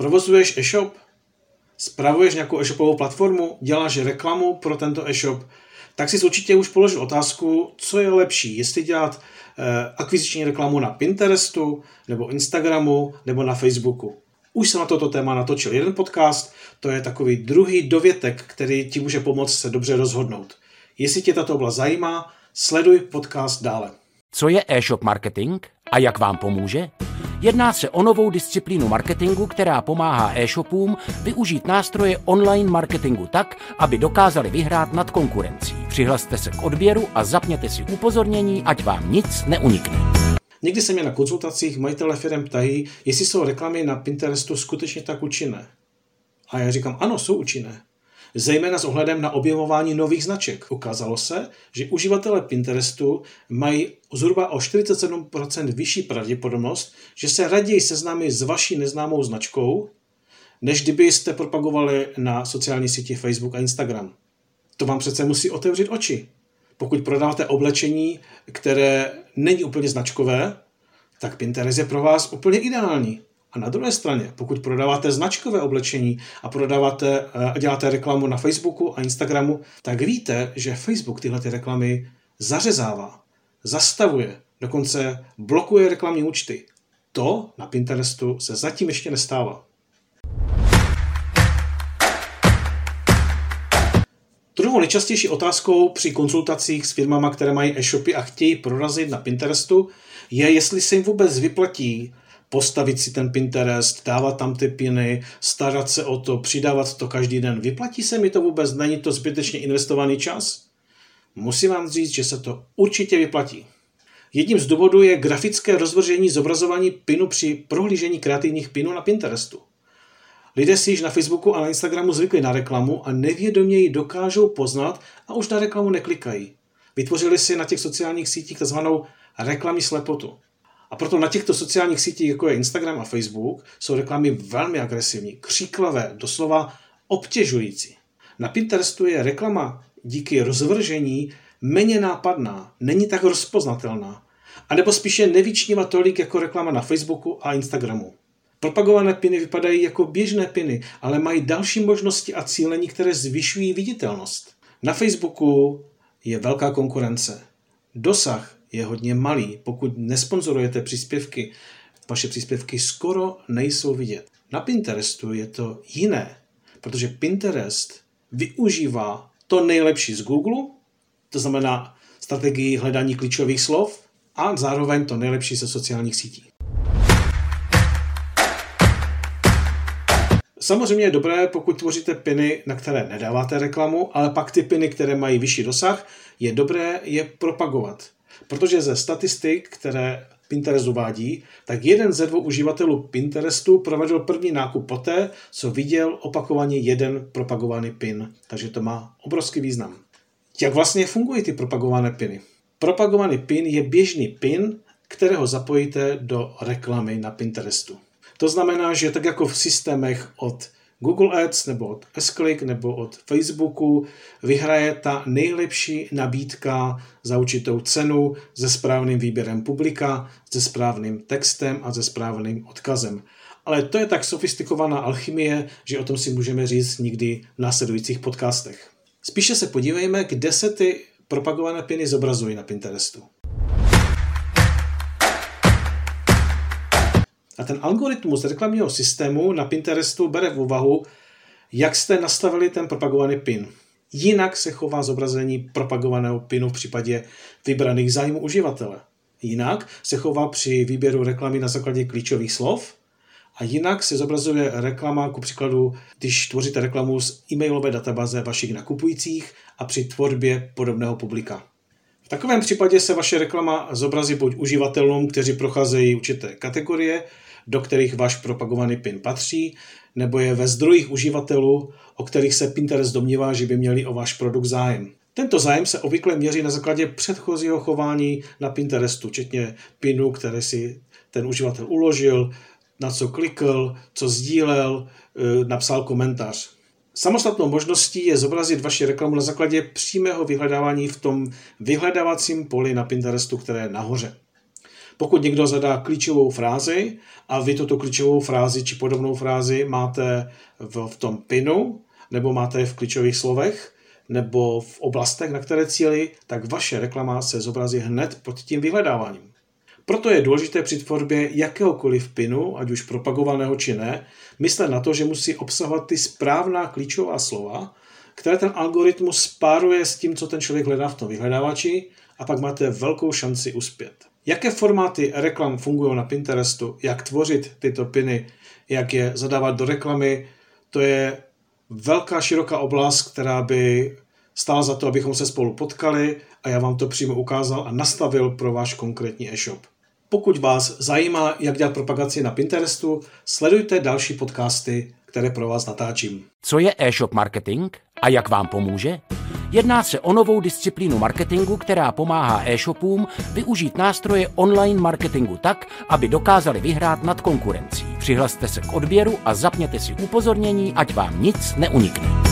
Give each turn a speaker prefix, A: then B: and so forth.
A: Provozuješ e-shop? Spravuješ nějakou e-shopovou platformu? Děláš reklamu pro tento e-shop? Tak si určitě už položil otázku, co je lepší, jestli dělat eh, akviziční reklamu na Pinterestu, nebo Instagramu, nebo na Facebooku. Už jsem na toto téma natočil jeden podcast, to je takový druhý dovětek, který ti může pomoct se dobře rozhodnout. Jestli tě tato oblast zajímá, sleduj podcast dále.
B: Co je e-shop marketing a jak vám pomůže? Jedná se o novou disciplínu marketingu, která pomáhá e-shopům využít nástroje online marketingu tak, aby dokázali vyhrát nad konkurencí. Přihlaste se k odběru a zapněte si upozornění, ať vám nic neunikne.
A: Někdy se mě na konzultacích majitele firm ptají, jestli jsou reklamy na Pinterestu skutečně tak účinné. A já říkám, ano, jsou účinné zejména s ohledem na objevování nových značek. Ukázalo se, že uživatelé Pinterestu mají zhruba o 47% vyšší pravděpodobnost, že se raději seznámí s vaší neznámou značkou, než kdybyste propagovali na sociální síti Facebook a Instagram. To vám přece musí otevřít oči. Pokud prodáváte oblečení, které není úplně značkové, tak Pinterest je pro vás úplně ideální. A na druhé straně, pokud prodáváte značkové oblečení a prodáváte eh, děláte reklamu na Facebooku a Instagramu, tak víte, že Facebook tyhle ty reklamy zařezává, zastavuje, dokonce blokuje reklamní účty. To na Pinterestu se zatím ještě nestává. Druhou nejčastější otázkou při konzultacích s firmama, které mají e-shopy a chtějí prorazit na Pinterestu, je, jestli se jim vůbec vyplatí postavit si ten Pinterest, dávat tam ty piny, starat se o to, přidávat to každý den. Vyplatí se mi to vůbec? Není to zbytečně investovaný čas? Musím vám říct, že se to určitě vyplatí. Jedním z důvodů je grafické rozvržení zobrazování pinu při prohlížení kreativních pinů na Pinterestu. Lidé si již na Facebooku a na Instagramu zvykli na reklamu a nevědomě ji dokážou poznat a už na reklamu neklikají. Vytvořili si na těch sociálních sítích tzv. reklamní slepotu. A proto na těchto sociálních sítích, jako je Instagram a Facebook, jsou reklamy velmi agresivní, kříklavé, doslova obtěžující. Na Pinterestu je reklama díky rozvržení méně nápadná, není tak rozpoznatelná, anebo spíše nevyčnívá tolik jako reklama na Facebooku a Instagramu. Propagované piny vypadají jako běžné piny, ale mají další možnosti a cílení, které zvyšují viditelnost. Na Facebooku je velká konkurence. Dosah je hodně malý. Pokud nesponzorujete příspěvky, vaše příspěvky skoro nejsou vidět. Na Pinterestu je to jiné, protože Pinterest využívá to nejlepší z Google, to znamená strategii hledání klíčových slov a zároveň to nejlepší ze sociálních sítí. Samozřejmě je dobré, pokud tvoříte piny, na které nedáváte reklamu, ale pak ty piny, které mají vyšší dosah, je dobré je propagovat. Protože ze statistik, které Pinterest uvádí, tak jeden ze dvou uživatelů Pinterestu provedl první nákup poté, co viděl opakovaně jeden propagovaný pin. Takže to má obrovský význam. Jak vlastně fungují ty propagované piny? Propagovaný pin je běžný pin, kterého zapojíte do reklamy na Pinterestu. To znamená, že tak jako v systémech od Google Ads nebo od S-Click nebo od Facebooku vyhraje ta nejlepší nabídka za určitou cenu se správným výběrem publika, se správným textem a se správným odkazem. Ale to je tak sofistikovaná alchymie, že o tom si můžeme říct nikdy v následujících podcastech. Spíše se podívejme, kde se ty propagované piny zobrazují na Pinterestu. A ten algoritmus reklamního systému na Pinterestu bere v úvahu, jak jste nastavili ten propagovaný pin. Jinak se chová zobrazení propagovaného pinu v případě vybraných zájmů uživatele. Jinak se chová při výběru reklamy na základě klíčových slov a jinak se zobrazuje reklama, ku příkladu, když tvoříte reklamu z e-mailové databáze vašich nakupujících a při tvorbě podobného publika. V takovém případě se vaše reklama zobrazí buď uživatelům, kteří procházejí určité kategorie, do kterých váš propagovaný PIN patří, nebo je ve zdrojích uživatelů, o kterých se Pinterest domnívá, že by měli o váš produkt zájem. Tento zájem se obvykle měří na základě předchozího chování na Pinterestu, včetně pinu, které si ten uživatel uložil, na co klikl, co sdílel, e, napsal komentář. Samostatnou možností je zobrazit vaši reklamu na základě přímého vyhledávání v tom vyhledávacím poli na Pinterestu, které je nahoře. Pokud někdo zadá klíčovou frázi a vy tuto klíčovou frázi či podobnou frázi máte v, v tom pinu, nebo máte v klíčových slovech, nebo v oblastech, na které cíli, tak vaše reklama se zobrazí hned pod tím vyhledáváním. Proto je důležité při tvorbě jakéhokoliv pinu, ať už propagovaného či ne, myslet na to, že musí obsahovat ty správná klíčová slova, které ten algoritmus spáruje s tím, co ten člověk hledá v tom vyhledávači a pak máte velkou šanci uspět. Jaké formáty reklam fungují na Pinterestu, jak tvořit tyto piny, jak je zadávat do reklamy, to je velká, široká oblast, která by stála za to, abychom se spolu potkali a já vám to přímo ukázal a nastavil pro váš konkrétní e-shop. Pokud vás zajímá, jak dělat propagaci na Pinterestu, sledujte další podcasty, které pro vás natáčím.
B: Co je e-shop marketing a jak vám pomůže? Jedná se o novou disciplínu marketingu, která pomáhá e-shopům využít nástroje online marketingu tak, aby dokázali vyhrát nad konkurencí. Přihlaste se k odběru a zapněte si upozornění, ať vám nic neunikne.